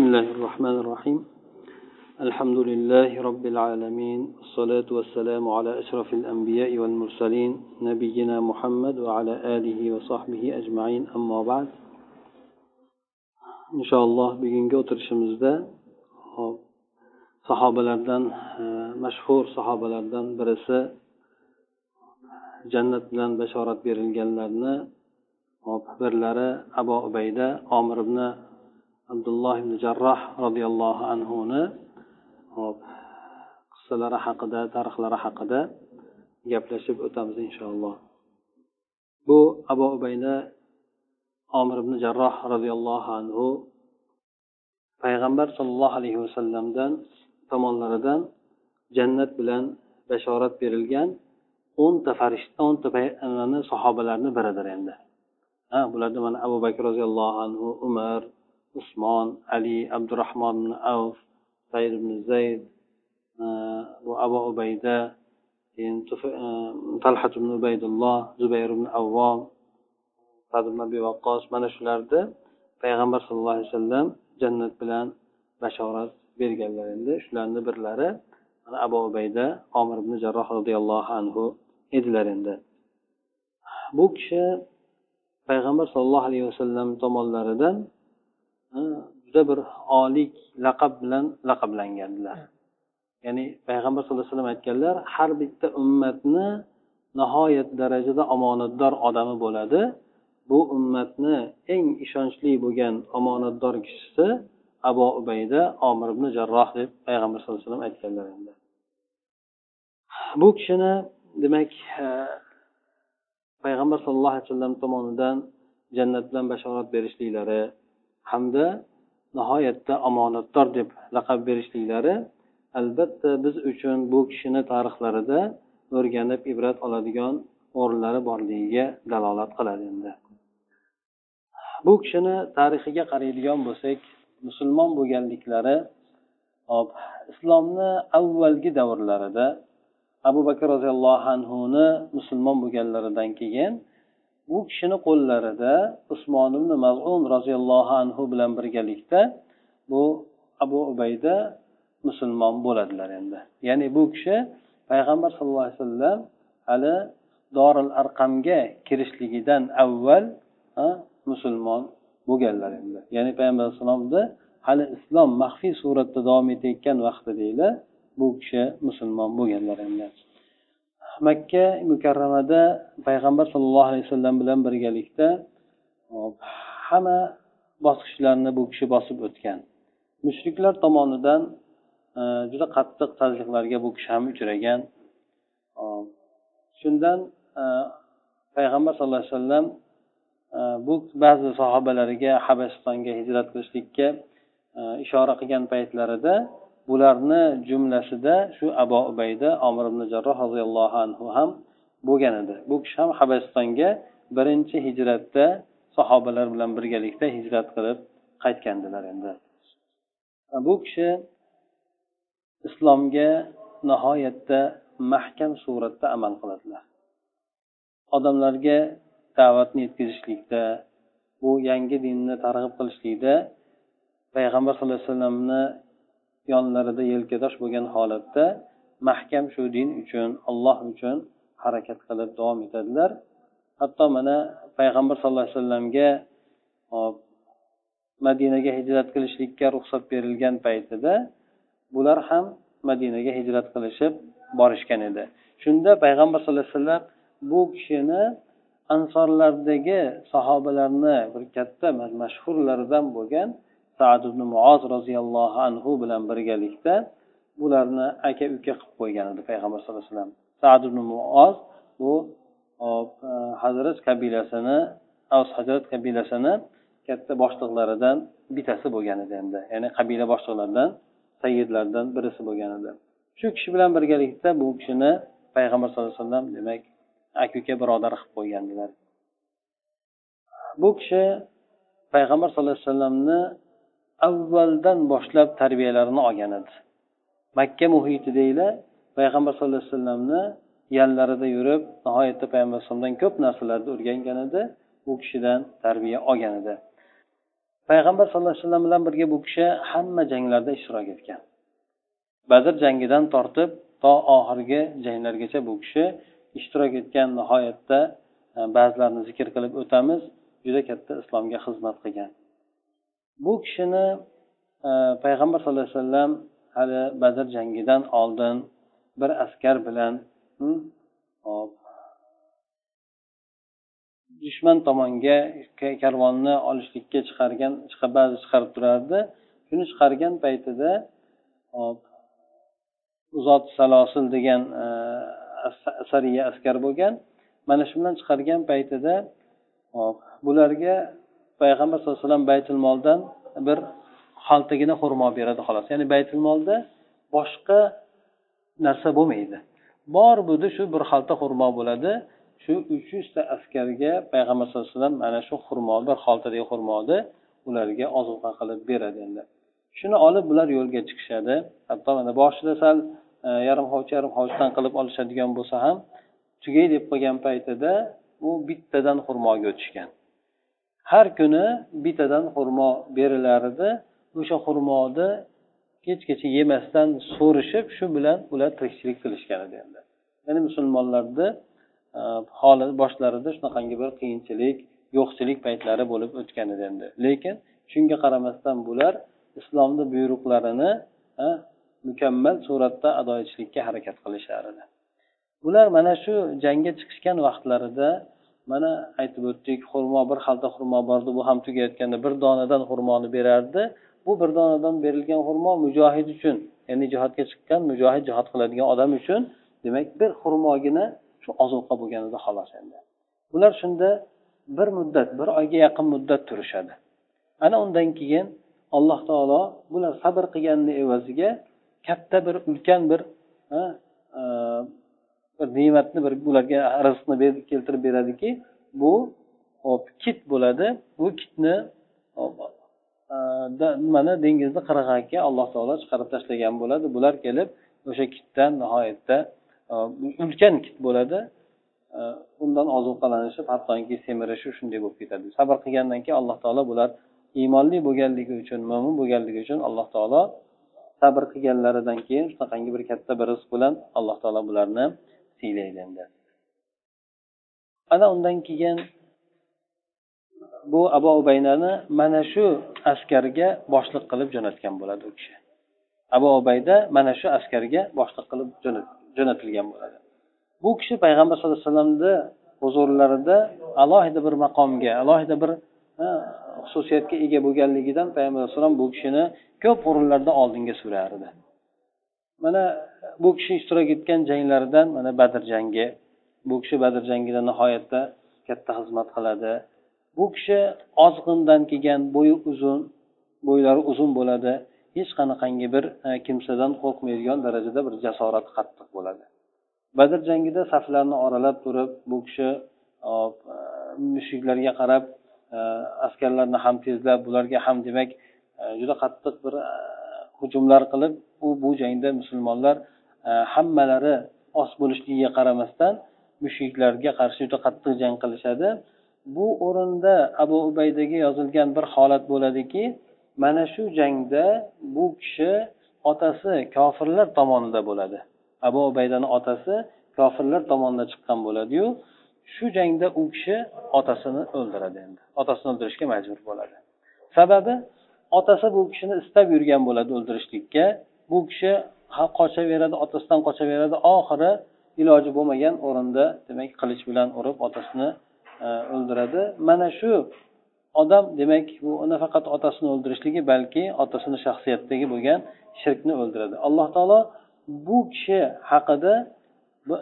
بسم الله الرحمن الرحيم. الحمد لله رب العالمين الصلاة والسلام على أشرف الأنبياء والمرسلين نبينا محمد وعلى آله وصحبه أجمعين. أما بعد إن شاء الله bugungi o'tirishimizda sahobalardan mashhur sahobalardan birisi jannat bilan bashorat berilganlarni birlari abu ubayda omir ibn abdulloh ibn jarroh roziyallohu anhuni hop qissalari haqida tarixlari haqida gaplashib o'tamiz inshaalloh. Bu abu ubayda omir ibn jarroh roziyallohu anhu payg'ambar sollallohu alayhi vasallamdan tomonlaridan jannat bilan bashorat berilgan o'nta farishta o'nta sahobalarni biridir endi. Ha bularda mana abu bakr roziyallohu anhu umar usmon ali abdurahmon ibn avf sayr ibn zayd eh, bu abu ubayda keyin eh, talhat ibn ubaydulloh zubayr ibn avvom sad ibn abi vaqqos mana shularni payg'ambar sallallohu alayhi vasallam jannat bilan bashorat berganlar endi. Shularni birlari abu ubayda omir ibn jarroh roziyallohu anhu edilar endi. Bu kishi payg'ambar sollallohu alayhi vasallam tomonlaridan juda bir oliy laqab bilan laqablangandilar ya'ni payg'ambar sallallohu alayhi vasallam aytganlar har bitta ummatni nihoyat darajada omonatdor odami bo'ladi. Bu ummatni eng ishonchli bo'lgan omonatdor kishisi abu ubayda omir ibn jarroh deb payg'ambar sallallohu alayhi vasallam aytganlar endi. Bu kishini demak payg'ambar sallallohu alayhi vasallam tomonidan jannat bilan bashorat berishliklari hamda nihoyatda omonatdor deb laqab berishliklari albatta biz uchun bu kishini tarixlarida o'rganib ibrat oladigan o'rinlari borligiga dalolat qiladi endi. Bu kishini tarixiga qaraydigan bo'lsak musulmon bo'lganliklari hop islomni avvalgi davrlarida abu bakr roziyallohu anhuni musulmon bo'lganlaridan keyin bu kishini qo'llarida usmon ibn mazun roziyallohu anhu bilan birgalikda bu abu ubayda musulmon bo'ladilar endi. Ya'ni bu kishi payg'ambar sallallohu alayhi vasallam hali doril arqamga kirishligidan avval musulmon bo'lganlar endi. Ya'ni payg'ambar alayhissalomni hali islom maxfiy suratda davom etayotgan vaqtida bu kishi musulmon bo'lganlar endi. Makka mukarramada payg'ambar sollallohu alayhi vasallam bilan birgalikda hamma bosqichlarni bu kishi bosib o'tgan. Mushriklar tomonidan e, juda qattiq tazyiqlarga bu kishi ham uchragan. Shundan e, payg'ambar sallallohu alayhi vasallam e, bu ba'zi sahobalariga habasistonga hijrat qilishlikka ishora qilgan paytlarida bularni jumlasida shu abu ubayda omir ibn jarroh roziyallohu anhu ham bo'lgan edi. Bu kishi ham habasistonga birinchi hijratda sahobalar bilan birgalikda hijrat qilib qaytgandilar endi. Bu kishi islomga nihoyatda mahkam suratda amal qiladilar. Odamlarga da'vatni yetkazishlikda bu yangi dinni targ'ib qilishlikda payg'ambar sallallohu alayhi vasallamni yonlarida yelkadosh bo'lgan holatda mahkam shu din uchun alloh uchun harakat qilib davom etadilar. Hatto mana payg'ambar sallallohu alayhi vasallamga madinaga hijrat qilishlikka ruxsat berilgan paytida bular ham madinaga hijrat qilishib borishgan edi. Shunda payg'ambar sallallohu alayhi vasallam bu kishini ansorlardagi sahobalarni bir katta mashhurlaridan bo'lgan sad ibn muoz roziyallohu anhu bilan birgalikda bularni aka uka qilib qo'ygan edi payg'ambar sallallohu alayhi vasallam. Sad ibn muoz bu e, hazrat qabilasini avs hazrat qabilasini katta boshliqlaridan bittasi bo'lgan edi endi. Ya'ni qabila boshliqlaridan sayyidlardan birisi bo'lgan edi. Shu kishi bilan birgalikda bu kishini payg'ambar sallallohu alayhi vasallam demak aka uka birodar qilib qo'ygandilar. Bu kishi payg'ambar sallallohu alayhi vasallamni avvaldan boshlab tarbiyalarini olgan edi. Makka muhitidagilar payg'ambar sallallohu alayhi vasallamni yanlarida yurib nihoyatda payg'ambar alayhisalomdan ko'p narsalarni o'rgangan edi u kishidan tarbiya olgan edi. Payg'ambar sallallohu alayhi vasallam bilan birga bu kishi hamma janglarda ishtirok etgan. Badr jangidan tortib to oxirgi janglargacha bu kishi ishtirok etgan nihoyatda e, ba'zilarini zikr qilib o'tamiz juda katta islomga xizmat qilgan. Bu kishini e, payg'ambar sallallohu alayhi vasallam hali badr jangidan oldin bir askar bilan hop dushman tomonga karvonni olishlikka chiqargan ba'zi chiqarib turardi. Shuni chiqargan paytida hop uzot salosil degan e, sariya askar bo'lgan. Mana shu bilan chiqargan paytida hop bularga payg'ambar sallallohu alayhi vasallam baytul moldan bir xaltagina xurmo beradi xolos. Ya'ni baytul molda boshqa narsa bo'lmaydi. Bor budi shu bir xalta xurmo bo'ladi. Shu uch yuzta askarga payg'ambar sallallohu alayhi vasallam mana shu xurmo bir xaltadagi xurmoni ularga ozuqa qilib beradi endi. Shuni olib bular yo'lga chiqishadi. Hatto mana boshida sal e, yarim hovuch yarim hovuchdan qilib olishadigan bo'lsa ham tugay deb qolgan paytida u bittadan xurmoga o'tishgan. Har kuni bittadan xurmo berilar edi o'sha xurmoni kechgacha yemasdan so'rishib shu bilan ular tirikchilik qilishgan edi endi. Ya'ni musulmonlarni e, holi boshlarida shunaqangi bir qiyinchilik yo'qchilik paytlari bo'lib o'tgan edi endi. Lekin shunga qaramasdan bular islomni buyruqlarini e, mukammal suratda ado etishlikka harakat qilishar edi ular mana shu jangga chiqishgan vaqtlarida mana aytib o'tdik xurmo bir xalta xurmo bordi bu ham tugayotganda bir donadan xurmoni berardi. Bu bir donadan berilgan xurmo mujohid uchun ya'ni jihodga chiqqan mujohid jihod qiladigan odam uchun demak bir xurmogina shu ozuqa bo'lgan edi xolos endi. Bular shunda bir muddat bir oyga yaqin muddat turishadi. Ana undan keyin alloh taolo bular sabr qilganni evaziga katta bir ulkan bir e, bir ne'matni bir ularga rizqni keltirib beradiki bu hop kit bo'ladi. Bu kitni nimani dengizni qirg'oqiga alloh taolo chiqarib tashlagan bo'ladi. Bular kelib o'sha kitdan nihoyatda ulkan kit bo'ladi. Undan ozuqalanishib hattoki semirishi shunday bo'lib ketadi. Sabr qilgandan keyin alloh taolo bular iymonli bo'lganligi uchun mo'min bo'lganligi uchun alloh taolo sabr qilganlaridan keyin shunaqangi bir katta bir rizq bilan alloh taolo bularni siylaydi endi ana undan keyin bu abu ubaynani mana shu askarga boshliq qilib jo'natgan bo'ladi u kishi. Abu ubayda mana shu askarga boshliq qilib jo'natilgan bo'ladi. Bu kishi payg'ambar sallallohu alayhi vasallamni huzurlarida alohida bir maqomga alohida bir xususiyatga ega bo'lganligidan payg'ambar alayhisalom bu kishini ko'p o'rinlarda oldinga surardi. Mana bu kishi ishtirok etgan janglaridan mana badr jangi. Bu kishi badr jangida nihoyatda katta xizmat qiladi. Bu kishi ozg'indan kelgan bo'yi uzun bo'ylari uzun bo'ladi. Hech qanaqangi bir e, kimsadan qo'rqmaydigan darajada bir jasorati qattiq bo'ladi. Badr jangida saflarni oralab turib bu kishi e, mushuklarga qarab e, askarlarni ham tezlab bularga ham demak e, juda qattiq bir hujumlar qilib u bu jangda musulmonlar E, hammalari os bo'lishligiga qaramasdan mushriklarga qarshi juda qattiq jang qilishadi. Bu o'rinda abu ubaydaga yozilgan bir holat bo'ladiki mana shu jangda bu kishi otasi kofirlar tomonida bo'ladi. Abu ubaydani otasi kofirlar tomonidan chiqqan bo'ladiyu shu jangda u kishi otasini o'ldiradi endi. Otasini o'ldirishga majbur bo'ladi. Sababi otasi bu kishini istab yurgan bo'ladi o'ldirishlikka. Bu kishi qochaveradi otasidan qochaveradi oxiri iloji bo'lmagan o'rinda demak qilich bilan urib otasini e, o'ldiradi. Mana shu odam demak bu nafaqat otasini o'ldirishligi balki otasini shaxsiyatidagi bo'lgan shirkni o'ldiradi. Alloh taolo bu kishi haqida e,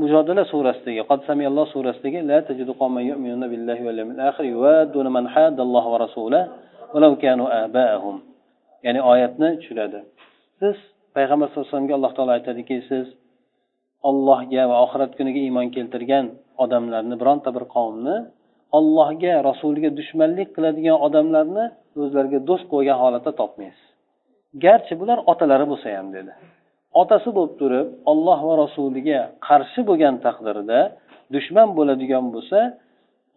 mujodala surasidagi qadsamiyalloh surasidagi la tajidu qawman yu'minuna billahi wal yawmil akhir yuwadduna man haddallohu va rasulahu walau kanu aba'ahum. Ya'ni oyatni tushiradi. Siz payg'ambar sallallohu alayhi vasallamga alloh taolo aytadiki siz ollohga va oxirat kuniga iymon keltirgan odamlarni bironta bir qavmni ollohga rasuliga dushmanlik qiladigan odamlarni o'zlariga do'st qo'ygan holatda topmaysiz. Garchi bular otalari bo'lsa ham dedi. Otasi bo'lib turib olloh va rasuliga qarshi bo'lgan taqdirda dushman bo'ladigan bo'lsa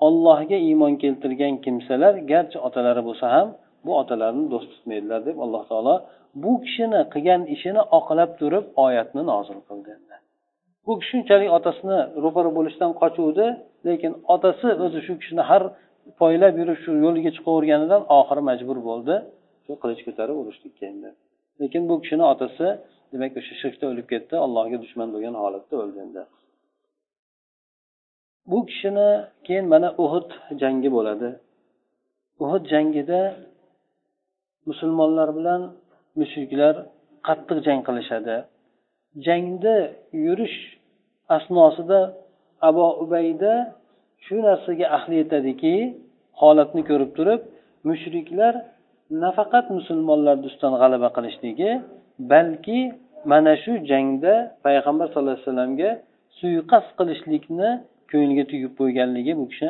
ollohga iymon keltirgan kimsalar garchi otalari bo'lsa ham bu otalarini do'st tutmaydilar deb alloh taolo bu kishini qilgan ishini oqlab turib oyatni nozil qildi bu kishi shunchalik otasini ro'para bo'lishdan qochuvdi lekin otasi o'zi shu kishini har poylab yurib shu yo'liga chiqaverganidan oxiri majbur bo'ldi. Shu qilich ko'tarib urushlikka endi lekin bu kishini otasi demak o'sha shirkda o'lib ketdi allohga dushman bo'lgan holatda o'ldi endi bu kishini keyin mana uhud jangi bo'ladi. Uhud jangida musulmonlar bilan mushriklar qattiq jang qilishadi. Jangda yurish asnosida abu ubayda shu narsaga ahli yetadiki holatni ko'rib turib mushriklar nafaqat musulmonlarni ustidan g'alaba qilishligi balki mana shu jangda payg'ambar sallallohu alayhi vasallamga suiqasd qilishlikni ko'ngliga tugib qo'yganligi bu kishi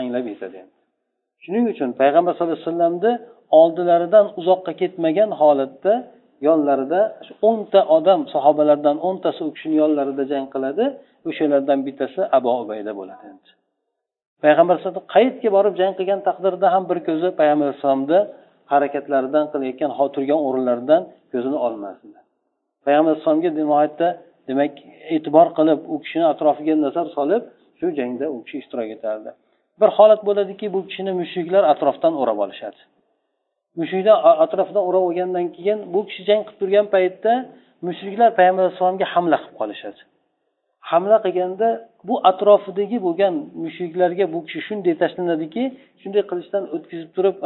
anglab yetadi shuning uchun payg'ambar sallallohu alayhi vasallamni oldilaridan uzoqqa ketmagan holatda yonlarida o'nta odam sahobalardan o'ntasi u kishini yonlarida jang qiladi. O'shalardan bittasi abu ubayda bo'ladi endi. Payg'ambar alayhisalom qayerga borib jang qilgan taqdirda ham bir ko'zi payg'ambar alayhissalomni harakatlaridan qilayotgan turgan o'rinlaridan ko'zini olmasdi. Payg'ambar alayhissalomga nihoyatda demak e'tibor qilib u kishini atrofiga nazar solib shu jangda u kishi ishtirok etardi. Bir holat bo'ladiki bu kishini mushriklar atrofdan o'rab olishadi. Mushriklar atrofidan o'rab olgandan keyin bu kishi jang qilib turgan paytda mushriklar payg'ambar alayhissalomga hamla qilib qolishadi. Hamla qilganda bu atrofidagi bo'lgan mushriklarga bu kishi shunday tashlanadiki shunday qilichdan o'tkazib turib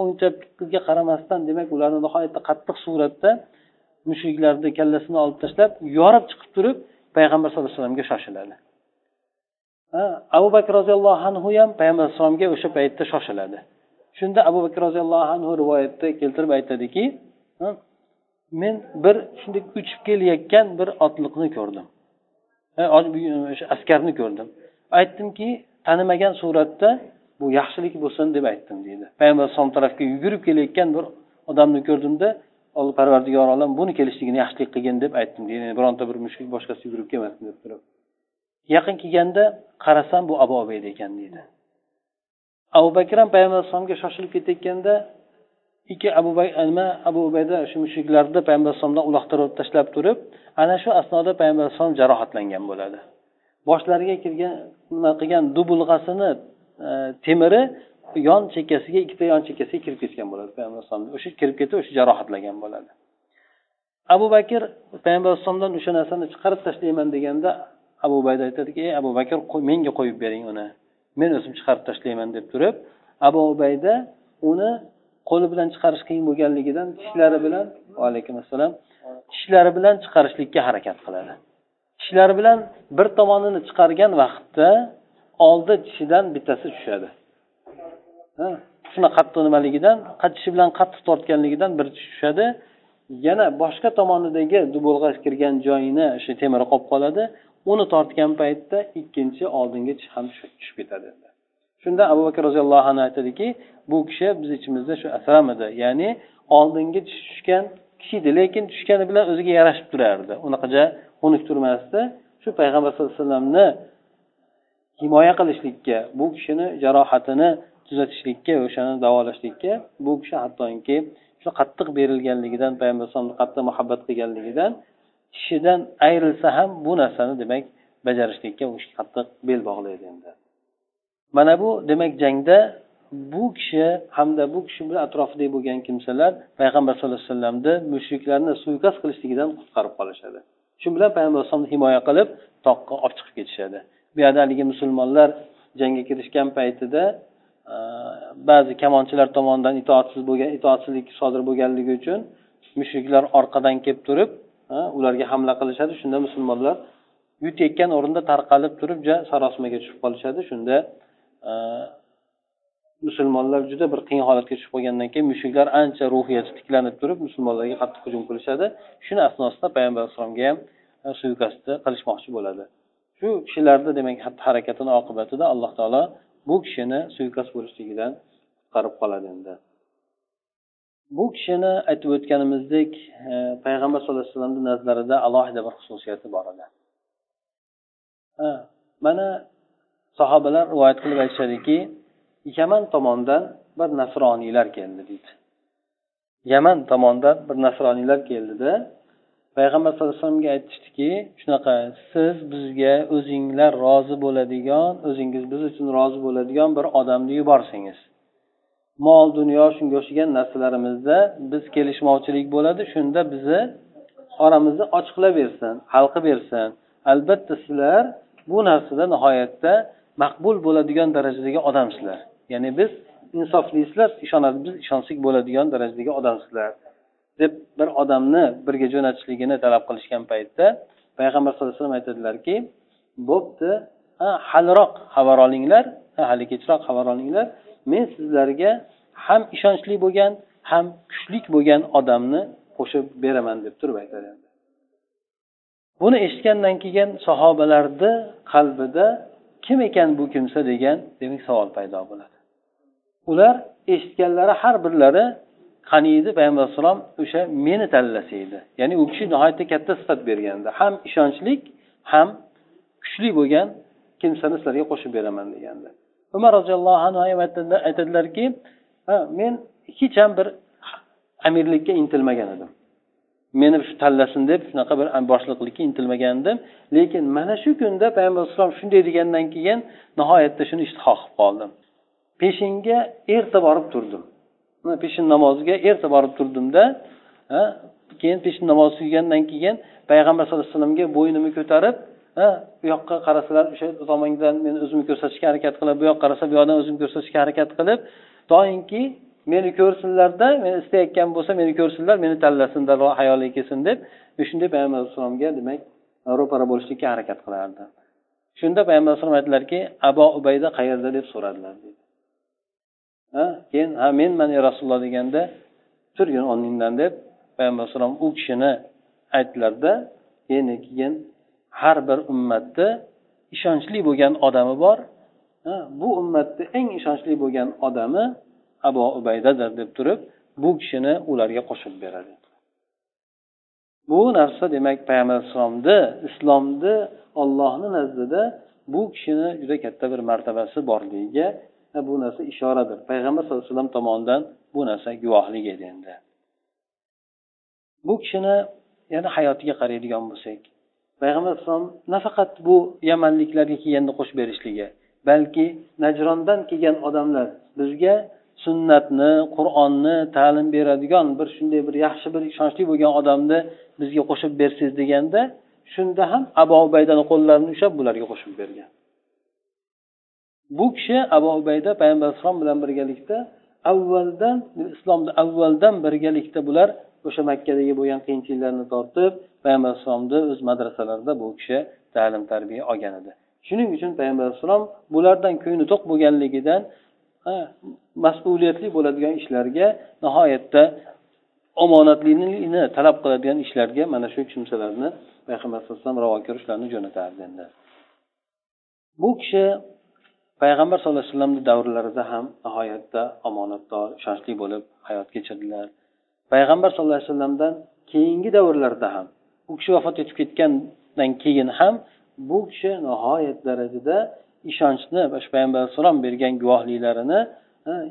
o'ng chapga qaramasdan demak ularni nihoyatda qattiq suratda mushuklarni kallasini olib tashlab yorib chiqib turib payg'ambar sallallohu alayhi vasallamga shoshiladi. Abu bakr roziyallohu anhu ham payg'ambar alayhissalomga o'sha paytda shoshiladi. Shunda abu bakr roziyallohu anhu rivoyatda keltirib aytadiki men bir shunday uchib kelayotgan bir otliqni ko'rdim. O'sha askarni ko'rdim. Aytdimki tanimagan suratda bu yaxshilik bo'lsin deb aytdim deydi. Payg'ambar alayhisalom tarafga yugurib kelayotgan bir odamni ko'rdimda parvardigor olam buni kelishligini yaxshilik qilgin deb aytdim deydi. Bironta bir mushrik boshqasi yugurib kelmasin deb turib. Yaqin kelganda qarasam bu abu obayda ekan deydi. Abu bakr ham payg'ambar alayhisalomga shoshilib ketayotganda ikki abu nima abu ubayda shu mushuklarni payg'ambar alayhisalomdan uloqtirib tashlab turib ana shu asnoda payg'ambar alayhisalom jarohatlangan bo'ladi. Boshlariga kirgan nima qilgan dubulg'asini e, temiri yon chekkasiga ikkita yon chekkasiga kirib ketgan bo'ladi payg'ambar alayhisalomni o'sha kirib ketib o'sha jarohatlagan bo'ladi. Abu bakr payg'ambar alayhisalomdan o'sha narsani chiqarib tashlayman deganda abu ubayda aytadiki ey abu bakr menga qo'yib bering uni. Men o'zim chiqarib tashlayman deb turib abu ubayda uni qo'li bilan chiqarish qiyin bo'lganligidan tishlari bilan vaalaykum assalom tishlari bilan chiqarishlikka harakat qiladi. Tishlari bilan bir tomonini chiqargan vaqtda oldi tishidan bittasi tushadi. Shuna qattiq nimaligidan tishi bilan qattiq tortganligidan bir tish tushadi. Yana boshqa tomonidagi dubulg'a kirgan joyini o'sha temiri qolib qoladi. Uni tortgan paytda ikkinchi oldinga ham tushib ketadi. Shunda abu bakr roziyallohu anhu aytadiki bu kishi biz ichimizda shu asramidi ya'ni oldingi tushgan kishi edi lekin tushgani bilan o'ziga yarashib turardi. Unaqaja xunuk turmasdi shu payg'ambar sallallohu alayhi vasallamni himoya qilishlikka bu kishini jarohatini tuzatishlikka o'shani davolashlikka bu kishi hattoki shu qattiq berilganligidan payg'ambar alayhisalomni qattiq muhabbat qilganligidan kishidan ayrilsa ham bu narsani demak bajarishlikka u kishi qattiq bel bog'laydi endi. Mana bu demak jangda bu kishi hamda bu kishi bilan atrofida bo'lgan kimsalar payg'ambar sallallohu alayhi vasallamni mushriklarni suiqasd qilishligidan qutqarib qolishadi. Shu bilan payg'ambar alayhisalomni himoya qilib toqqa olib chiqib ketishadi. Bu yerda haligi musulmonlar jangga kirishgan paytida e, ba'zi kamonchilar tomonidan itoatsiz bo'lgan itoatsizlik sodir bo'lganligi uchun mushriklar orqadan kelib turib ularga hamla qilishadi. Shunda musulmonlar yutayotgan o'rinda tarqalib turib sarosimaga tushib qolishadi. Shunda e, musulmonlar juda bir qiyin holatga tushib qolgandan keyin mushuklar ancha ruhiyati tiklanib turib musulmonlarga qattiq hujum qilishadi. Shuni asnosida payg'ambar alayhisalomga ham e, suiqasdni qilishmoqchi bo'ladi. Shu kishilarni demak xatti harakatini oqibatida alloh taolo bu kishini suiqasd bo'lishligidan qutqarib qoladi endi. Bu kishini aytib o'tganimizdek e, payg'ambar sallallohu alayhi vasallamni nazarida alohida bir xususiyati bor edi. Mana sahobalar rivoyat qilib aytishadiki yaman tomondan bir nasroniylar keldi deydi. Yaman tomondan bir nasroniylar keldida payg'ambar sallallohu alayhi vasallamga aytishdiki shunaqa siz bizga o'zinglar rozi bo'ladigan o'zingiz biz uchun rozi bo'ladigan bir odamni yuborsangiz. Mol dunyo shunga o'xshagan narsalarimizda biz kelishmovchilik bo'ladi. Shunda bizni oramizni ochiqlab bersin hal qilib bersin albatta sizlar bu narsada nihoyatda maqbul bo'ladigan darajadagi odamsizlar. Ya'ni biz insoflisizlar ishonadi biz ishonsak bo'ladigan darajadagi odamsizlar deb bir odamni birga jo'natishligini talab qilishgan paytda payg'ambar sallallohu alayhi vasallam aytadilarki bo'pti haliroq xabar olinglar hali kechroq xabar olinglar men sizlarga ham ishonchli bo'lgan ham kuchli bo'lgan odamni qo'shib beraman deb turib aytadi buni eshitgandan keyin sahobalarni qalbida kim ekan bu kimsa degan demak savol paydo bo'ladi. Ular eshitganlari har birlari qaniydi payg'ambar alayhissalom o'sha meni tanlasa edi. Ya'ni u kishi nihoyatda katta sifat bergandi ham ishonchli ham kuchli bo'lgan kimsani sizlarga qo'shib beraman degandi umar roziyallohu anhu aytadilarki men hech ham bir amirlikka intilmagan edim. Meni shu tanlasin deb shunaqa bir boshliqlikka intilmagandim lekin mana shu kunda payg'ambar alayhisalom shunday degandan keyin nihoyatda shuni ishtiho qilib qoldim. Peshinga erta borib turdim. Peshin namoziga erta borib turdimda keyin peshin namozi tugagandan keyin payg'ambar sallallohu alayhi vasallamga bo'ynimni ko'tarib bu yoqqa qarasalar o'sha tomondan men o'zimni ko'rsatishga harakat qilib bu yoqqa qarasa bu yoqdan o'zimni ko'rsatishga harakat qilib doimki meni ko'rsinlarda men istayotgan bo'lsa meni ko'rsinlar meni tanlasinlar hayoliga kelsin deb shunday payg'ambar alayhissalomga demak ro'para bo'lishlikka harakat qilardi. Shunda payg'ambar alayhisalom aytdilarki abo ubayda qayerda? deb so'radilar ha keyin ha menman ey rasululloh deganda turgin o'rningdan deb payg'ambar alayhisalom u kishini aytdilarda keyin keyin har bir ummatni ishonchli bo'lgan odami bor. Bu ummatni eng ishonchli bo'lgan odami abu ubaydadir deb turib bu kishini ularga qo'shib beradi. Bu narsa demak payg'ambar alayhissalomni islomni ollohni nazdida bu kishini juda katta bir martabasi borligiga bu narsa ishoradir. Payg'ambar sallallohu alayhi vasallam tomonidan bu narsa guvohlik edi endi. Bu kishini yana hayotiga qaraydigan bo'lsak payg'ambar alayhisalom nafaqat bu yamanliklarga kelganda qo'shib berishligi balki najrondan kelgan odamlar bizga sunnatni qur'onni ta'lim beradigan bir shunday bir yaxshi bir ishonchli bo'lgan odamni bizga qo'shib bersangiz deganda shunda ham abu ubaydani qo'llarini ushlab bularga qo'shib bergan. Bu kishi abu ubayda payg'ambar alayhissalom bilan birgalikda avvaldan islomni avvaldan birgalikda bular o'sha makkadagi bo'lgan qiyinchiliklarni tortib payg'ambar alayhissalomni o'z madrasalarida bu kishi ta'lim tarbiya olgan edi. Shuning uchun payg'ambar alayhissalom bulardan ko'ngli to'q bo'lganligidan mas'uliyatli bo'ladigan ishlarga nihoyatda omonatlilikni talab qiladigan ishlarga mana shu kimsalarni payg'ambar alayhi vasallam ravo ko'rishlarni jo'natardi endi. Bu kishi payg'ambar sallallohu alayhi vasallamni davrlarida ham nihoyatda omonatdor ishonchli bo'lib hayot kechirdilar. Payg'ambar sallallohu alayhi vasallamdan keyingi davrlarda ham u kishi vafot etib ketgandan keyin ham bu kishi nihoyat darajada ishonchni payg'ambar alayhissalom bergan guvohliklarini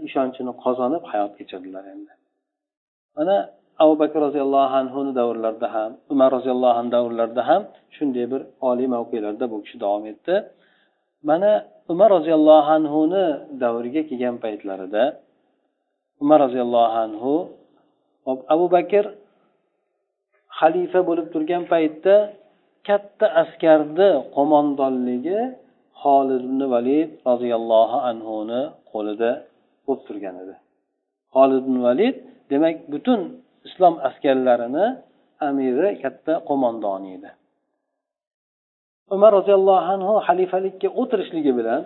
ishonchini qozonib hayot kechirdilar endi. Mana abu bakr roziyallohu anhuni davrlarida ham umar roziyallohu anhu davrlarida ham shunday bir oliy mavqelarda bu kishi davom etdi. Mana umar roziyallohu anhuni davriga kelgan paytlarida umar roziyallohu anhu abu bakr xalifa bo'lib turgan paytda katta askarni qo'mondonligi holid ibn valid roziyallohu anhuni qo'lida bo'lib turgan edi. Holid ibn valid demak butun islom askarlarini amiri katta qo'mondoni edi. Umar roziyallohu anhu xalifalikka o'tirishligi bilan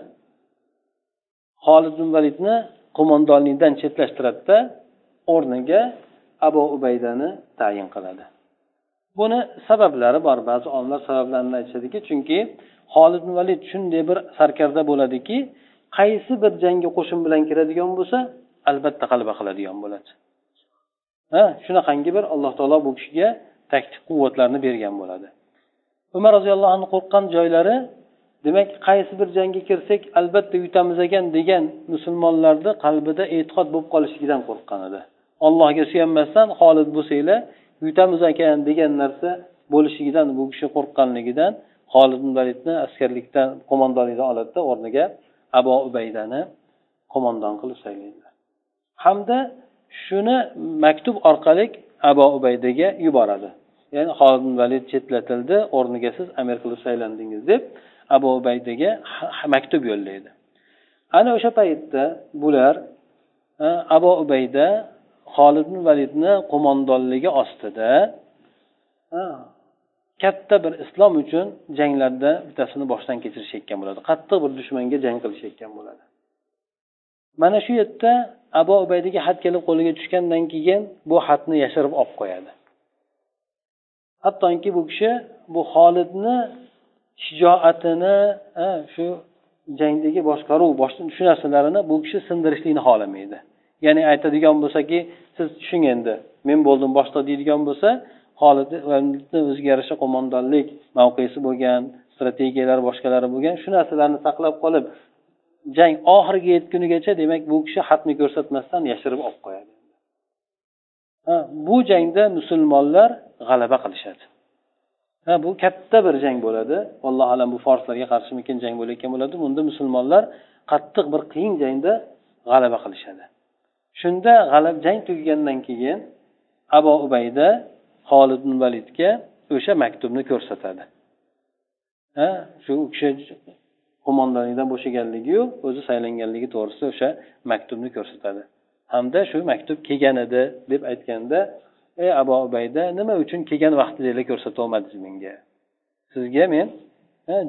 holid ibn validni qo'mondonlikdan chetlashtiradida o'rniga abu ubaydani tayin qiladi. Buni sabablari bor. Ba'zi olimlar sabablarini aytishadiki chunki holid ibn valid shunday bir sarkarda bo'ladiki qaysi bir jangga qo'shin bilan kiradigan bo'lsa albatta g'alaba qiladigan bo'ladi. Ha shunaqangi bir alloh taolo bu kishiga taktik quvvatlarni bergan bo'ladi. Umar roziyallohu anhu qo'rqqan joylari demak qaysi bir jangga kirsak albatta yutamiz ekan degan musulmonlarni qalbida e'tiqod bo'lib qolishligidan qo'rqqan edi. Allohga suyanmasdan xolid bo'lsanglar yutamiz ekan degan narsa bo'lishligidan bu kishi qo'rqqanligidan xolid validni askarlikdan qo'mondonlikdan oladida o'rniga abu ubaydani qo'mondon qilib saylaydilar hamda shuni maktub orqali abu ubaydaga yuboradi. Ya'ni xolid valid chetlatildi o'rniga siz amir qilib saylandingiz deb abu ubaydaga maktub yo'llaydi. Ana o'sha paytda bular abu ubayda xolid validni qo'mondonligi ostida katta bir islom uchun janglarda bittasini boshdan kechirishayotgan bo'ladi. Qattiq bir dushmanga jang qilishayotgan bo'ladi. Mana shu yerda abu ubaydaga xat kelib qo'liga tushgandan keyin bu xatni yashirib olib qo'yadi. Hattoki bu kishi bu xolidni shijoatini shu jangdagi boshqaruv shu narsalarini bu kishi sindirishlikni xohlamaydi. Ya'ni aytadigan bo'lsaki siz tushing endi men bo'ldim boshliq deydigan bo'lsa xolidni o'ziga yarasha qo'mondonlik mavqesi bo'lgan strategiyalari boshqalari bo'lgan shu narsalarni saqlab qolib jang oxiriga yetgunigacha demak bu kishi xatni ko'rsatmasdan yashirib olib qo'yadi. Bu jangda musulmonlar g'alaba qilishadi. Ha bu katta bir jang bo'ladi. Allohu alam bu forslarga qarshimikin jang bo'layotgan bo'ladi bunda musulmonlar qattiq bir qiyin jangda g'alaba qilishadi. Shunda g'alab jang tugagandan keyin abu ubayda xolid validga o'sha maktubni ko'rsatadi. Ha shu u kishi qo'mondonlikdan bo'shaganligiyu o'zi saylanganligi to'g'risida o'sha maktubni ko'rsatadi. Hamda shu maktub kelgan edi deb aytganda ey abu ubayda nima uchun kelgan vaqtingizda ko'rsatolmadingiz menga? Sizga men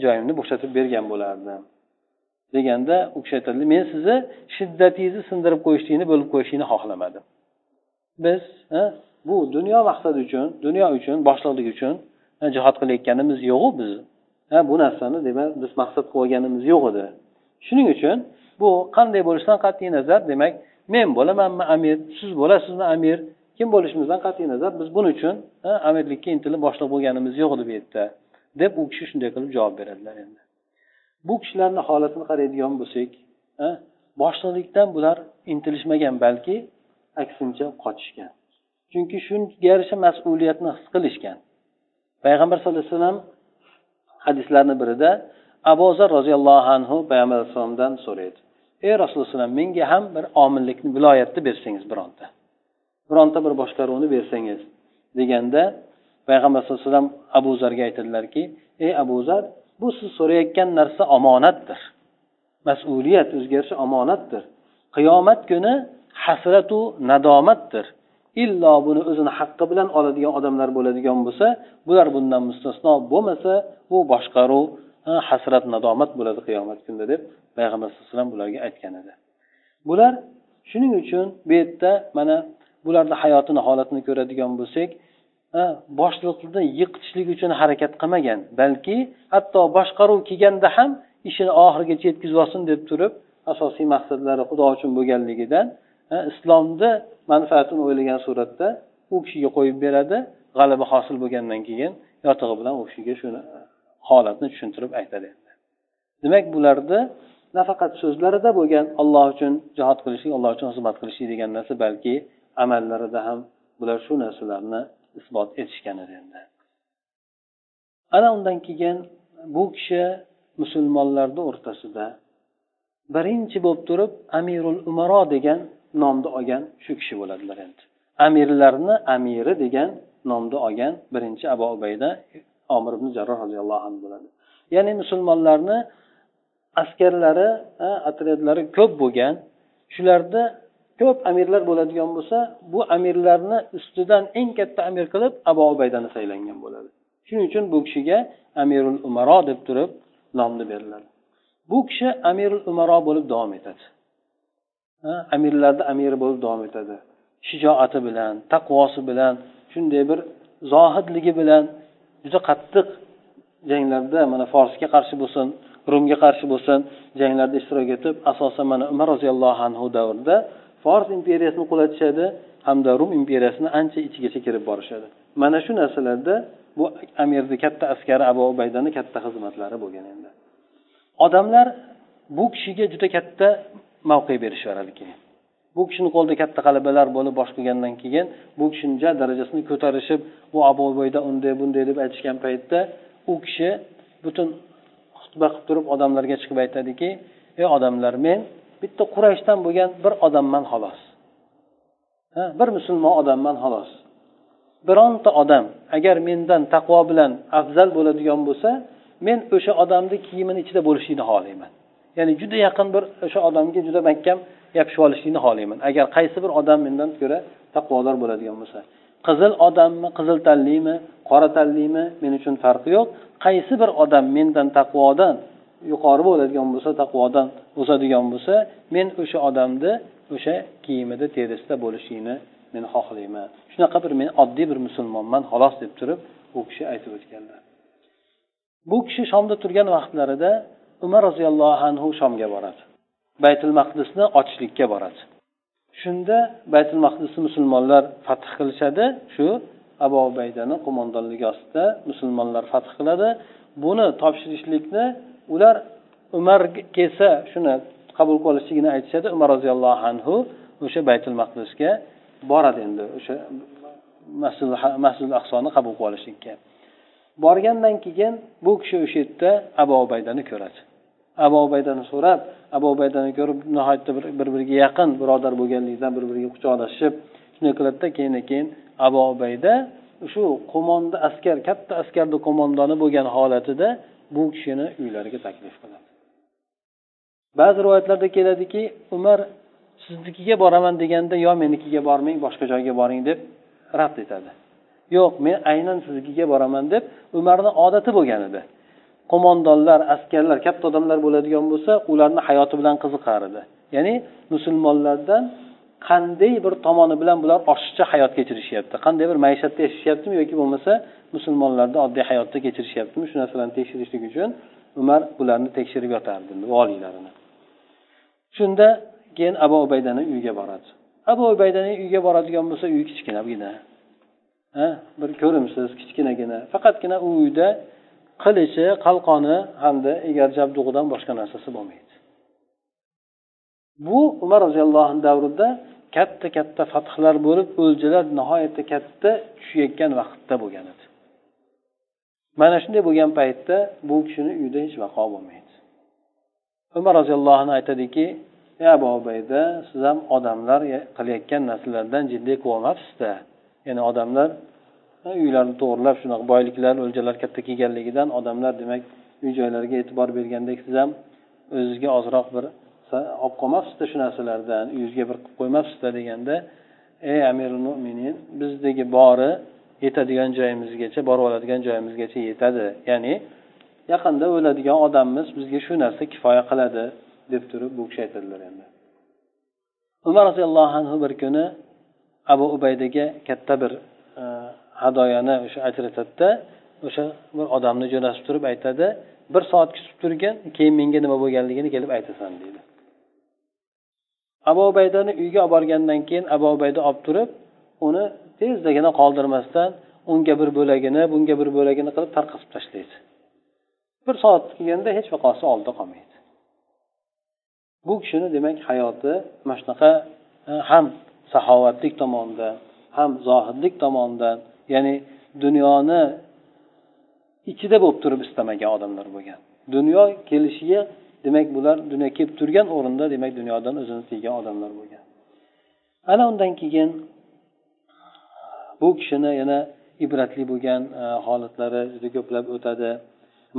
joyimni bo'shatib bergan bo'lardim. Deganda u kishi aytadi men sizni shiddatingizni sindirib qo'yishlikni bo'lib qo'yishlikni xohlamadim. Biz ha, bu dunyo maqsadi uchun dunyo uchun boshliqlik uchun jihod qilayotganimiz yo'qu biz ha, bu narsani demak biz maqsad qilib olganimiz yo'q edi. Shuning uchun bu qanday bo'lishidan qat'iy nazar demak men bo'lamanmi amir? Siz bo'lasizmi amir? Kim bo'lishimizdan qat'iy nazar biz buning uchun amirlikka intilib boshliq bo'lganimiz yo'q edi bu yerda deb u kishi shunday qilib javob beradilar endi. Bu kishilarni holatini qaraydigan bo'lsak boshliqlikdan bular intilishmagan balki aksincha qochishgan. Chunki shunga yarasha mas'uliyatni his qilishgan. Payg'ambar sallallohu alayhi vasallam hadislarni birida abu zar roziyallohu anhu payg'ambar alayhissalomdan so'raydi. Ey rasululloh menga ham bir omillikni viloyatni bersangiz bironta. Bironta bir boshqaruvni bersangiz deganda payg'ambar sallallohu alayhi vasallam abu zarga aytadilarki ey abu zar bu siz so'rayotgan narsa omonatdir. Mas'uliyat o'zgarishi omonatdir. Qiyomat kuni hasratu nadomatdir. Illo buni o'zini haqqi bilan oladigan odamlar bo'ladigan bo'lsa bular bundan mustasno bo'lmasa bu boshqaruv hasrat nadomat bo'ladi qiyomat kunida deb payg'ambar sallallohu alayhi vasallam bularga aytgan edi. Bular shuning uchun bu yerda mana bularni hayotini holatini ko'radigan bo'lsak boshliqni yiqitishlik uchun harakat qilmagan balki hatto boshqaruv kelganda ham ishini oxirigacha yetkazib olsin deb turib asosiy maqsadlari xudo uchun bo'lganligidan islomni manfaatini o'ylagan suratda u kishiga qo'yib beradi g'alaba hosil bo'lgandan keyin yotig'i bilan u kishiga shuni e, holatni tushuntirib aytadi demak bularni nafaqat so'zlarida bo'lgan alloh uchun jihod qilishlik alloh uchun xizmat qilishlik degan narsa balki amallarida ham bular shu narsalarni isbot etishgan edi endi. Ana undan keyin bu kishi musulmonlarni o'rtasida birinchi bo'lib turib amirul umaro degan nomni olgan shu kishi bo'ladilar endi. Amirlarni amiri degan nomni olgan birinchi abu ubayda omir ibn jarroh roziyallohu anhu bo'ladi. Ya'ni musulmonlarni askarlari otryadlari ko'p bo'lgan shularni ko'p amirlar bo'ladigan bo'lsa bu amirlarni ustidan eng katta amir qilib abu ubaydani saylangan bo'ladi. Shuning uchun bu kishiga amirul umaro deb turib nomni beriladi. Bu kishi amirul umaro bo'lib davom etadi. Amirlarni amiri bo'lib davom etadi. Shijoati bilan taqvosi bilan shunday bir zohidligi bilan juda qattiq janglarda mana forsga qarshi bo'lsin rumga qarshi bo'lsin janglarda ishtirok etib asosan mana umar roziyallohu anhu davrida fors imperiyasini qulatishadi hamda rum imperiyasini ancha ichigacha kirib borishadi. Mana shu narsalarda bu amirni katta askari abu ubaydani katta xizmatlari bo'lgan endi. Odamlar bu kishiga juda katta mavqe berishaveradi keyin bu kishini qo'lida katta g'alabalar bo'lib bosh qilgandan keyin bu kishini darajasini ko'tarishib bu abu ubayda unday bunday deb aytishgan paytda u kishi butun xutba qilib turib odamlarga chiqib aytadiki ey odamlar men bitta qurayshdan bo'lgan bir odamman xolos. Ha bir musulmon odamman xolos. Bironta odam agar mendan taqvo bilan afzal bo'ladigan bo'lsa men o'sha odamni kiyimini ichida bo'lishlikni xohlayman. Ya'ni juda yaqin bir o'sha odamga juda mahkam yopishib olishlikni xohlayman. Agar qaysi bir odam mendan ko'ra taqvodor bo'ladigan bo'lsa. Qizil odammi qizil tanlimi qora tanlimi men uchun farqi yo'q. Qaysi bir odam mendan taqvodan yuqori bo'ladigan bo'lsa taqvodan o'sadigan bo'lsa men o'sha odamni o'sha kiyimida terisida bo'lishligini men xohlayman. Shunaqa bir men oddiy bir musulmonman xolos deb turib u kishi aytib o'tganlar. Bu kishi shomda turgan vaqtlarida umar roziyallohu anhu shomga boradi. Baytul maqdisni ochishlikka boradi. Shunda baytul maqdisni musulmonlar fath qilishadi. Shu abu ubaydani qo'mondonligi ostida musulmonlar fath qiladi. Buni topshirishlikni ular umar kelsa shuni qabul qilishligini aytishadi. Umar roziyallohu anhu o'sha baytul maqdisga boradi endi o'sha masjid aqsoni qabul qilib olishlikka borgandan keyin bu kishi o'sha yerda abu obaydani ko'radi. Abu obaydani so'rab abu obaydani ko'rib nihoyatda bir biriga yaqin birodar bo'lganligidan bir biriga quchoqlashib shunday qiladida keyin keyin abu obayda shu qo'monda askar katta askarni qo'mondoni bo'lgan holatida bu kishini uylariga taklif qiladi. Ba'zi rivoyatlarda keladiki umar siznikiga boraman deganda yo menikiga bormang boshqa joyga boring deb rad etadi. Yo'q men aynan siznikiga boraman deb umarni odati bo'lgan edi. Qo'mondonlar askarlar katta odamlar bo'ladigan bo'lsa ularni hayoti bilan qiziqar edi. Ya'ni musulmonlardan qanday bir tomoni bilan bular oshiqcha hayot kechirishyapti? Qanday bir maishatda yashashyaptimi yoki bo'lmasa musulmonlarni oddiy hayotda kechirishyaptimi? Shu narsalarni tekshirishlik uchun umar bularni tekshirib yotardi voliylarini. Shunda keyin abu ubaydani uyiga boradi. Abu ubaydani uyiga boradigan bo'lsa uy kichkinagina. Ha bir ko'rimsiz kichkinagina. Faqatgina u uyda qilichi qalqoni hamda egar jabdug'idan boshqa narsasi bo'lmaydi. Bu umar roziyallohu anhu davrida katta katta fathlar bo'lib o'ljalar nihoyatda katta tushayotgan vaqtda bo'lgan edi. Mana shunday bo'lgan paytda bu kishini uyida hech vaqo bo'lmaydi. Umar roziyallohu anhu aytadiki ey abu ubayda siz ham odamlar qilayotgan narsalardan jiddiy qilib ya'ni odamlar uylarni to'g'irlab shunaqa boyliklar o'ljalar katta kelganligidan odamlar demak uy joylarga e'tibor bergandek siz ham o'zizga ozroq bir olib qolmabsizda shu narsalardan uyingizga bir qilib qo'ymabsizda deganda ey amirul mo'minin bizdagi bori yetadigan joyimizgacha borib oladigan joyimizgacha yetadi. Ya'ni yaqinda o'ladigan odammiz bizga shu narsa kifoya qiladi deb turib bu kishi aytadilar endi. Umar roziyallohu anhu bir kuni abu ubaydaga katta bir e, hadoyani o'sha ajratadida o'sha bir odamni jo'natib turib aytadi bir soat kutib turgin keyin menga nima bo'lganligini kelib aytasan deydi. Abu ubaydani uyga olib borgandan keyin abu ubayda olib turib uni tezdagina qoldirmasdan unga bir bo'lagini bunga bir bo'lagini qilib tarqatib tashlaydi. Bir soat kelganda hech vaqosi oldida qolmaydi. Bu kishini demak hayoti mana shunaqa e, ham saxovatlik tomonidan ham zohidlik tomonidan ya'ni dunyoni ichida bo'lib turib istamagan odamlar bo'lgan. Dunyo kelishiga demak bular dunyo kelib turgan o'rinda demak dunyodan o'zini tiygan odamlar bo'lgan. Ana undan keyin bu kishini yana ibratli bo'lgan e, holatlari juda ko'plab o'tadi.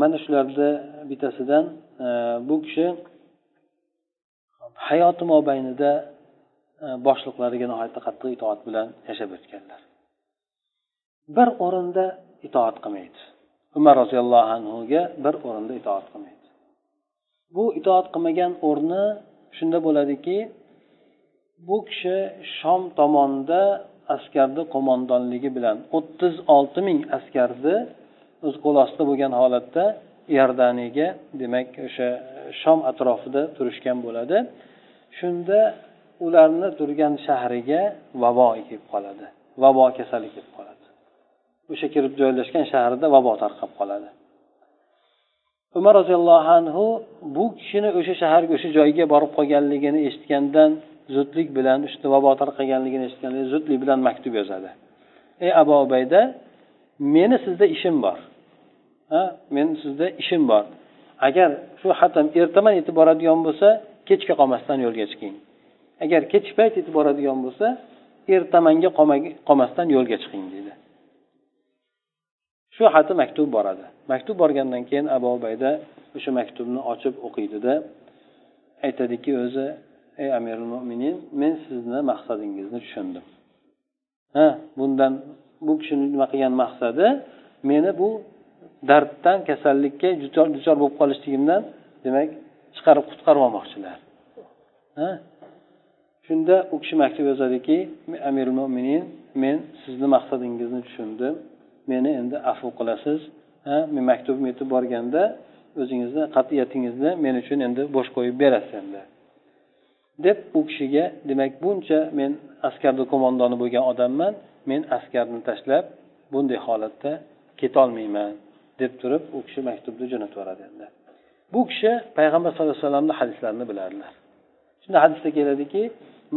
Mana shularni bittasidan e, bu kishi hayoti mobaynida e, boshliqlariga nihoyatda qattiq itoat bilan yashab o'tganlar. Bir o'rinda itoat qilmaydi. Umar roziyallohu anhuga bir o'rinda itoat qilmaydi. Bu itoat qilmagan o'rni shunda bo'ladiki bu kishi shom tomonda askarni qo'mondonligi bilan o'ttiz olti ming askarni o'z qo'l ostida bo'lgan holatda iordaniyaga demak o'sha shom atrofida turishgan bo'ladi. Shunda ularni turgan shahriga vabo kelib qoladi. Vabo kasali kelib qoladi. O'sha kirib joylashgan shaharda vabo tarqab qoladi. Umar roziyallohu anhu bu kishini o'sha shaharga o'sha joyga borib qolganligini eshitgandan zudlik bilan usta vabo tarqaganligini eshitganda zudlik bilan maktub yozadi. Ey abu ubayda meni sizda ishim bor. Ha meni sizda ishim bor. Agar shu hatam ertaman yetib boradigan bo'lsa kechga qolmasdan yo'lga chiqing. Agar kechki payt yetib boradigan bo'lsa ertamanga qolmasdan yo'lga chiqing deydi. Shu xati maktub boradi. Maktub borgandan keyin abu ubayda o'sha maktubni ochib o'qiydida aytadiki o'zi ey amirul mo'minin men sizni maqsadingizni tushundim. Ha bundan bu kishini nima qilgan maqsadi meni bu darddan kasallikka duchor bo'lib qolishligimdan demak chiqarib qutqarib olmoqchilar shunda u kishi maktub yozadiki amirul mo'minin men sizni maqsadingizni tushundim. Meni endi afv qilasiz ha? Men maktubim yetib borganda o'zingizni qat'iyatingizni men uchun endi bo'sh qo'yib berasiz endi. Deb u kishiga demak buncha men askarni qo'mondoni bo'lgan odamman men askarni tashlab bunday holatda ketolmayman deb turib u kishi maktubni jo'natib yuboradi endi. Bu kishi payg'ambar sallallohu alayhi vasallamni hadislarini biladilar shunda hadisda keladiki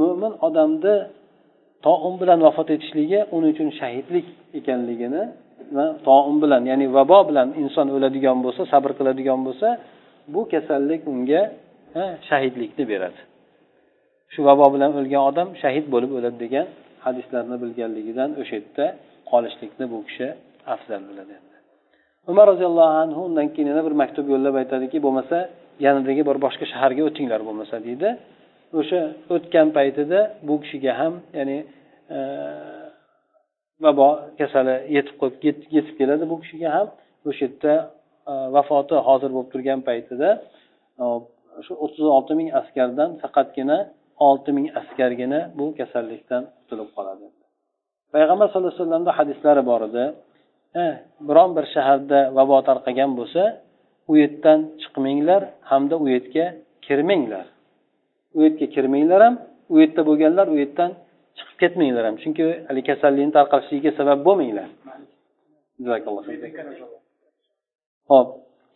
mo'min odamni toun um bilan vafot etishligi uning uchun shahidlik ekanligini va toun um bilan ya'ni vabo bilan inson o'ladigan bo'lsa sabr qiladigan bo'lsa bu kasallik unga shahidlikni beradi. Shu vabo bilan o'lgan odam shahid bo'lib o'ladi degan hadislarni bilganligidan o'sha yerda qolishlikni bu kishi afzal biladi. Umar roziyallohu anhu undan keyin yana bir maktub yo'llab aytadiki bo'lmasa yanidagi bir boshqa shaharga o'tinglar bo'lmasa deydi. O'sha o'tgan paytida bu kishiga ham ya'ni e, vabo kasali yetib qolib yetib keladi bu kishiga ham. O'sha yerda e, vafoti hozir bo'lib turgan paytida e, shu o'ttiz olti ming askardan faqatgina olti ming askargina bu kasallikdan qutulib qoladi. Payg'ambar sallallohu alayhi vasallamda hadislari bor edi. Biron bir shaharda vabo tarqagan bo'lsa u yerdan chiqmanglar hamda u yerga kirmanglar. U yerga kirmanglar ham u yerda bo'lganlar u yerdan chiqib ketmanglar ham. Chunki haligi kasallikni tarqalishiga sabab bo'lmanglar. Ho'p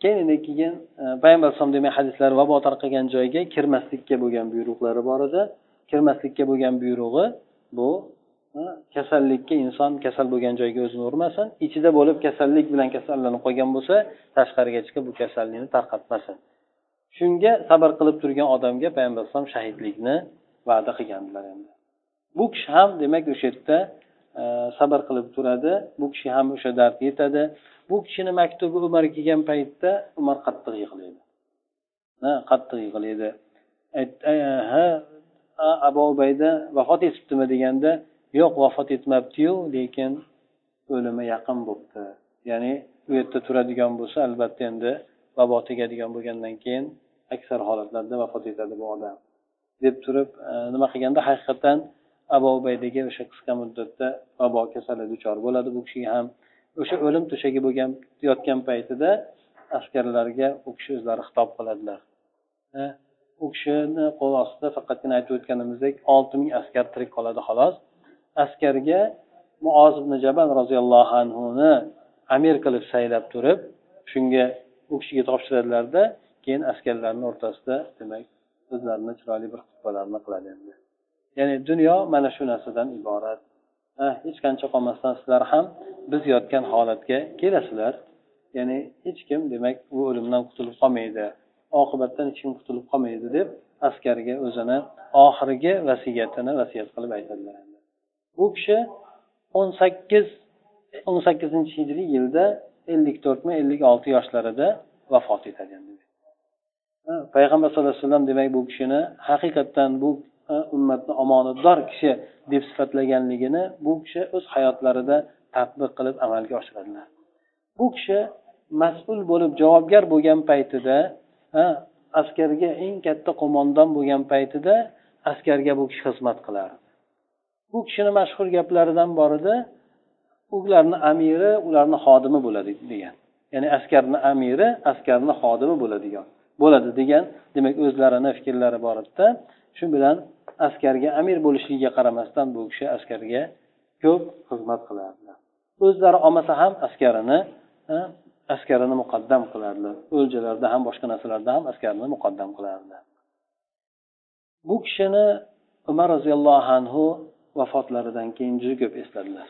keyin keyin e, payg'ambar alayhisalom demak hadislar vabo tarqagan joyga kirmaslikka bo'lgan buyruqlari bor edi. Kirmaslikka bo'lgan buyrug'i bu e, kasallikka inson kasal bo'lgan joyga o'zini urmasin ichida bo'lib kasallik bilan kasallanib qolgan bo'lsa tashqariga chiqib bu kasallikni tarqatmasin. Shunga sabr qilib turgan odamga payg'ambar alayhisalom shahidlikni va'da qilgandilar endi. Bu kishi ham demak o'sha yerda e, sabr qilib turadi. Bu kishi ham o'sha dard yetadi. Bu kishini maktubi umar kelgan paytda umar qattiq yig'laydi. Qattiq yig'laydi. E, ha abu ubayda vafot etibdimi deganda yo'q vafot etmabdiyu lekin o'limi yaqin bo'libdi. Ya'ni u yerda turadigan bo'lsa albatta endi vabo tegadigan bo'lgandan keyin aksar holatlarda vafot etadi bu odam. Deb turib e, nima qilganda haqiqatdan abu ubaydaga o'sha qisqa muddatda vabo kasali duchor bo'ladi bu kishiga ham. O'sha o'lim to'shagi bo'lgan yotgan paytida askarlarga u kishi o'zlari xitob qiladilar. E, u kishini qo'l ostida faqatgina aytib o'tganimizdek olti ming askar tirik qoladi xolos. Askarga muoz ibn jabal roziyallohu anhuni amir qilib saylab turib shunga u kishiga topshiradilarda keyin askarlarni o'rtasida demak o'zlarini chiroyli bir xutbalarni qiladi endi. Ya'ni dunyo mana shu narsadan iborat. Hech qancha qolmasdan sizlar ham biz yotgan holatga kelasizlar. Ya'ni hech kim demak bu o'limdan qutulib qolmaydi oqibatdan hech kim qutulib qolmaydi deb askarga o'zini oxirgi vasiyatini vasiyat qilib aytadilar. Bu kishi o'n sakkiz o'n sakkizinchi hijriy yilda ellik to'rtmi ellik olti yoshlarida vafot etadi payg'ambar sallallohu alayhi vasallam demak bu kishini haqiqatdan bu ummatni omonatdor kishi deb sifatlaganligini bu kishi o'z hayotlarida tadbiq qilib amalga oshiradilar. Bu kishi mas'ul bo'lib javobgar bo'lgan paytida askarga eng katta qo'mondon bo'lgan paytida askarga bu kishi xizmat qilardi. Bu kishini mashhur gaplaridan bor edi ularni amiri ularni xodimi bo'ladi degan. Ya'ni askarni amiri askarni xodimi bo'ladigan bo'ladi degan demak o'zlarini fikrlari bor edida. Shu bilan askarga amir bo'lishligiga qaramasdan bu kishi askarga ko'p xizmat qilardilar o'zlari olmasa ham askarini askarini muqaddam qilardilar o'ljalarda ham boshqa narsalarda ham askarini muqaddam qilardilar bu kishini umar roziyallohu anhu vafotlaridan keyin juda ko'p esladilar.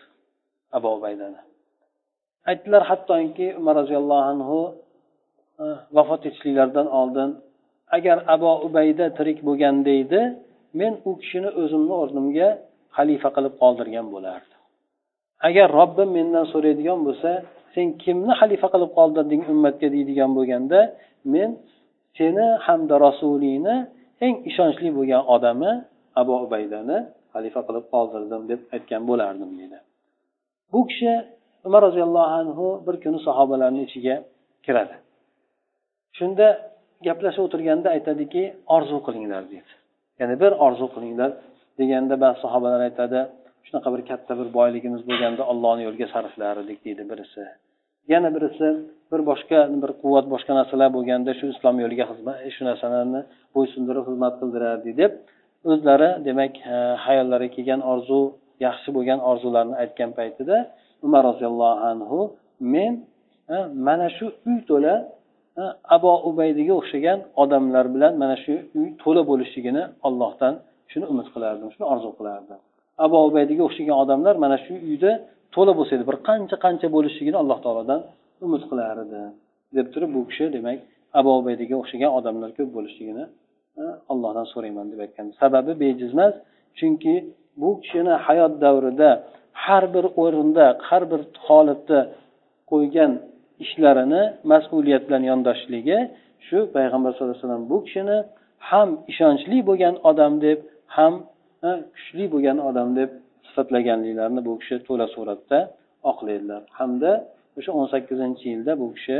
Abu ubaydani. Aytdilar hattoki umar roziyallohu anhu vafot etishliklaridan oldin agar abu ubayda tirik bo'lganda edi men u kishini o'zimni o'rnimga xalifa qilib qoldirgan bo'lardim. Agar robbim mendan so'raydigan bo'lsa sen kimni xalifa qilib qoldirding ummatga deydigan bo'lganda men seni hamda rasulingni eng ishonchli bo'lgan odami abu ubaydani xalifa qilib qoldirdim deb aytgan bo'lardim deydi bu kishi umar roziyallohu anhu bir kuni sahobalarni ichiga kiradi. Shunda gaplashib o'tirganda aytadiki orzu qilinglar deydi. Ya'ni bir orzu qilinglar deganda ba'zi sahobalar aytadi shunaqa bir katta bir boyligimiz bo'lganda ollohni yo'liga sarflar edik deydi birisi. Yana birisi bir boshqa bir quvvat boshqa narsalar bo'lganda shu islom yo'liga xizmat shu narsalarni bo'ysundirib xizmat qildirardik deb o'zlari demak hayollariga kelgan orzu yaxshi bo'lgan orzularni aytgan paytida umar roziyallohu anhu men mana shu uy to'la abu ubaydiga o'xshagan odamlar bilan mana shu uy to'la bo'lishligini ollohdan shuni umid qilardim shuni orzu qilardim. Abu ubaydiga o'xshagan odamlar mana shu uyda to'la bo'lsa edi bir qancha qancha bo'lishligini alloh taolodan umid qilar edi deb turib bu kishi demak abu ubaydiga o'xshagan odamlar ko'p bo'lishligini allohdan so'rayman deb aytgan sababi bejiz emas chunki bu kishini hayot davrida har bir o'rinda har bir holatda qo'ygan ishlarini mas'uliyat bilan yondoshishligi shu payg'ambar sallallohu alayhi vasallam bu kishini ham ishonchli bo'lgan odam deb ham kuchli bo'lgan odam deb sifatlaganliklarini bu kishi to'la suratda oqlaydilar. Hamda o'sha o'n sakkizinchi yilda bu kishi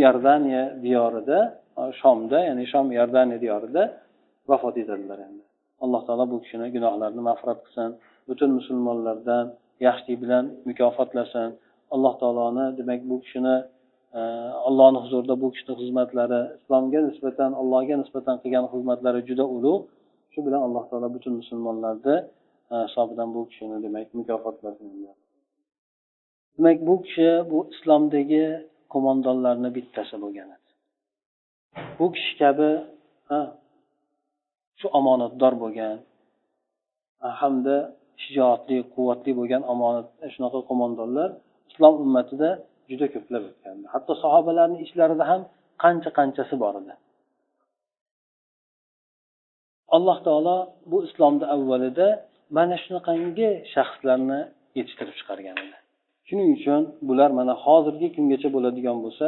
iordaniya diyorida shomda ya'ni shom iordaniya diyorida vafot etadilar endi. Alloh taolo bu kishini gunohlarini mag'firat qilsin. Butun musulmonlardan yaxshilik bilan mukofotlasin alloh taoloni demak bu kishini e, allohni huzurida bu kishini xizmatlari islomga nisbatan allohga nisbatan qilgan xizmatlari juda ulug' shu bilan alloh taolo butun musulmonlarni e, hisobidan bu kishini demak mukofotlasin. Demak bu kishi bu islomdagi qo'mondonlarni bittasi bo'lgan edi. Bu kishi kabi shu omonatdor bo'lgan hamda shijoatli quvvatli bo'lgan omonat e, shunaqa qo'mondonlar islom ummatida juda ko'plab o'tgan hatto sahobalarni ichlarida ham qancha qanchasi bor edi. Alloh taolo bu islomni avvalida mana shunaqangi shaxslarni yetishtirib chiqargan edi. Shuning uchun bular mana hozirgi kungacha bo'ladigan bo'lsa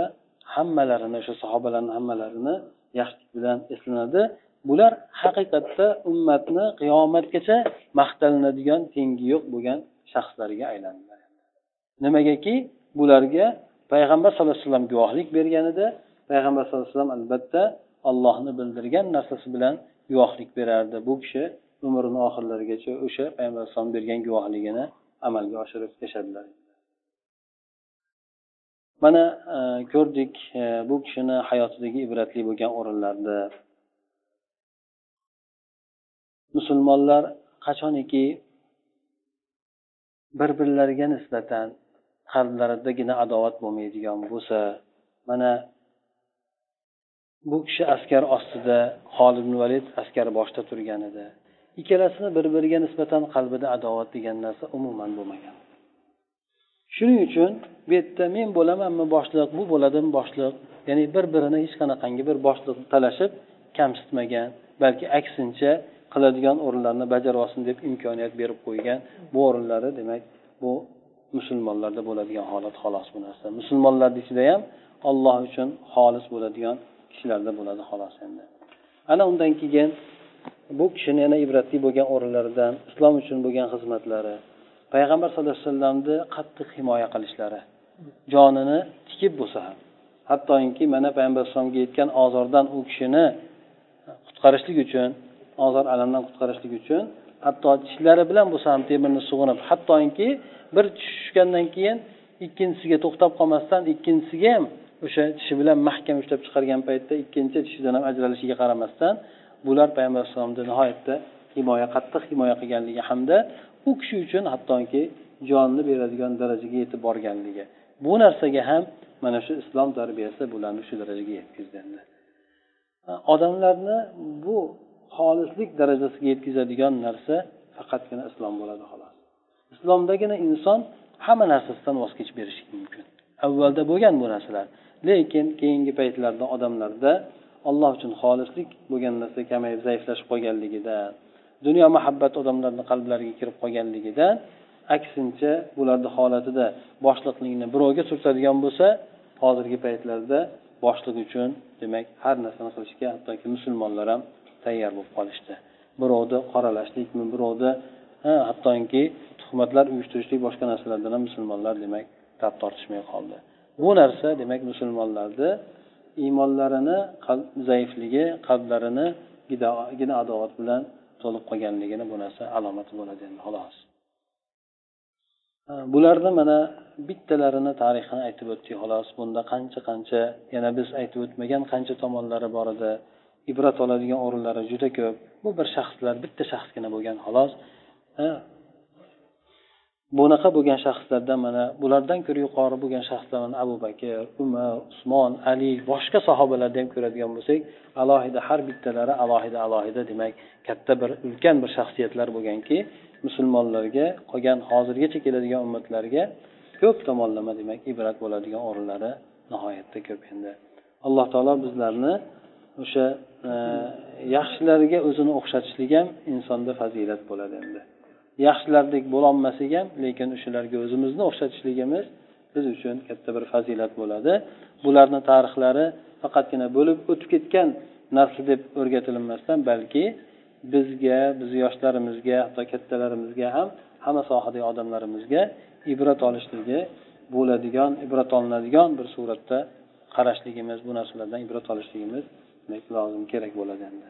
hammalarini o'sha sahobalarni hammalarini yaxshilik bilan eslanadi. Bular haqiqatda ummatni qiyomatgacha maqtalinadigan tengi yo'q bo'lgan shaxslarga aylandilar. Nimagaki? Bularga payg'ambar sallallohu alayhi vasallam guvohlik bergan edi. Payg'ambar sallallohu alayhi vasallam albatta allohni bildirgan narsasi bilan guvohlik berardi. Bu kishi umrini oxirlarigacha o'sha payg'ambar alayhisalom bergan guvohligini amalga oshirib yashadilar. Mana e, ko'rdik e, bu kishini hayotidagi ibratli bo'lgan o'rinlarni musulmonlar qachoniki bir birlariga nisbatan qalblaridagina adovat bo'lmaydigan bo'lsa mana bu kishi askar ostida holid valid askar boshda turgan edi. Ikkalasini bir biriga nisbatan qalbida adovat degan narsa umuman bo'lmagan. Shuning uchun bu yerda men bo'lamanmi boshliq bu bo'ladimi boshliq ya'ni bir birini hech qanaqangi bir boshliq talashib kamsitmagan balki aksincha qiladigan o'rinlarni bajarolsin deb imkoniyat berib qo'ygan bu o'rinlari demak bu musulmonlarda bo'ladigan holat xolos bu narsa. Musulmonlarni ichida ham olloh uchun xolis bo'ladigan kishilarda bo'ladi xolos endi. Ana undan keyin bu kishini yana ibratli bo'lgan o'rinlaridan islom uchun bo'lgan xizmatlari payg'ambar sallallohu alayhi vasallamni qattiq himoya qilishlari jonini tikib bo'lsa ham hattoki mana payg'ambar alayhisalomga yetgan ozordan u kishini qutqarishlik uchun ozor alamdan qutqarishlik uchun. Hatto tishlari bilan bo'lsa ham temirni sug'unib hattoki bir tushgandan keyin ikkinchisiga to'xtab qolmasdan ikkinchisiga ham o'sha tishi bilan mahkam ushlab chiqargan paytda ikkinchi tishidan ham ajralishiga qaramasdan bular payg'ambar alayhissalomni nihoyatda himoya qattiq himoya qilganligi hamda u kishi uchun hattoki jonni beradigan darajaga yetib borganligi. Bu narsaga ham mana shu islom tarbiyasi bularni shu darajaga yetkazdi odamlarni bu xolislik darajasiga yetkazadigan narsa faqatgina islom bo'ladi xolos. Islomdagina inson hamma narsasidan voz kechib berishi mumkin. Avvalda bo'lgan bu narsalar lekin keyingi paytlarda odamlarda alloh uchun xolislik bo'lgan narsa kamayib zaiflashib qolganligidan dunyo muhabbati odamlarni qalblariga kirib qolganligidan aksincha bularni holatida boshliqlikni birovga surtadigan bo'lsa hozirgi paytlarda boshliq uchun demak har narsani qilishga hattoki musulmonlar ham tayyor bo'lib qolishdi. Birovni qoralashlikmi birovni hattoki tuhmatlar uyushtirishlik boshqa narsalardan ham musulmonlar demak tap tortishmay qoldi. Bu narsa demak musulmonlarni iymonlarini zaifligi qalblarini gina adovat bilan to'lib qolganligini bu narsa alomati bo'ladi endi xolos. Bularni mana bittalarini tarixini aytib o'tdik xolos. Bunda qancha qancha yana biz aytib o'tmagan qancha tomonlari bor edi. Ibrat oladigan o'rinlari juda ko'p. Bu bir shaxslar bitta shaxsgina bo'lgan xolos. Bunaqa bo'lgan shaxslardan mana bulardan ko'ra yuqori bo'lgan shaxslar mana abu bakr umar usmon ali boshqa sahobalarni ham ko'radigan bo'lsak alohida har bittalari alohida alohida demak katta bir ulkan bir shaxsiyatlar bo'lganki musulmonlarga qolgan hozirgacha keladigan ummatlarga ko'p tomonlama demak ibrat bo'ladigan o'rinlari nihoyatda ko'p endi. Alloh taolo bizlarni o'sha e, yaxshilarga o'zini o'xshatishlik ham insonda fazilat bo'ladi endi. Yaxshilardek bo'lolmasak ham lekin o'shalarga o'zimizni o'xshatishligimiz biz uchun katta bir fazilat bo'ladi. Bularni tarixlari faqatgina bo'lib o'tib ketgan narsa deb o'rgatilinmasdan balki bizga bizni yoshlarimizga hatto kattalarimizga ham hamma sohadagi odamlarimizga ibrat olishligi bo'ladigan ibrat olinadigan bir suratda qarashligimiz bu narsalardan ibrat olishligimiz lozim kerak bo'ladi endi.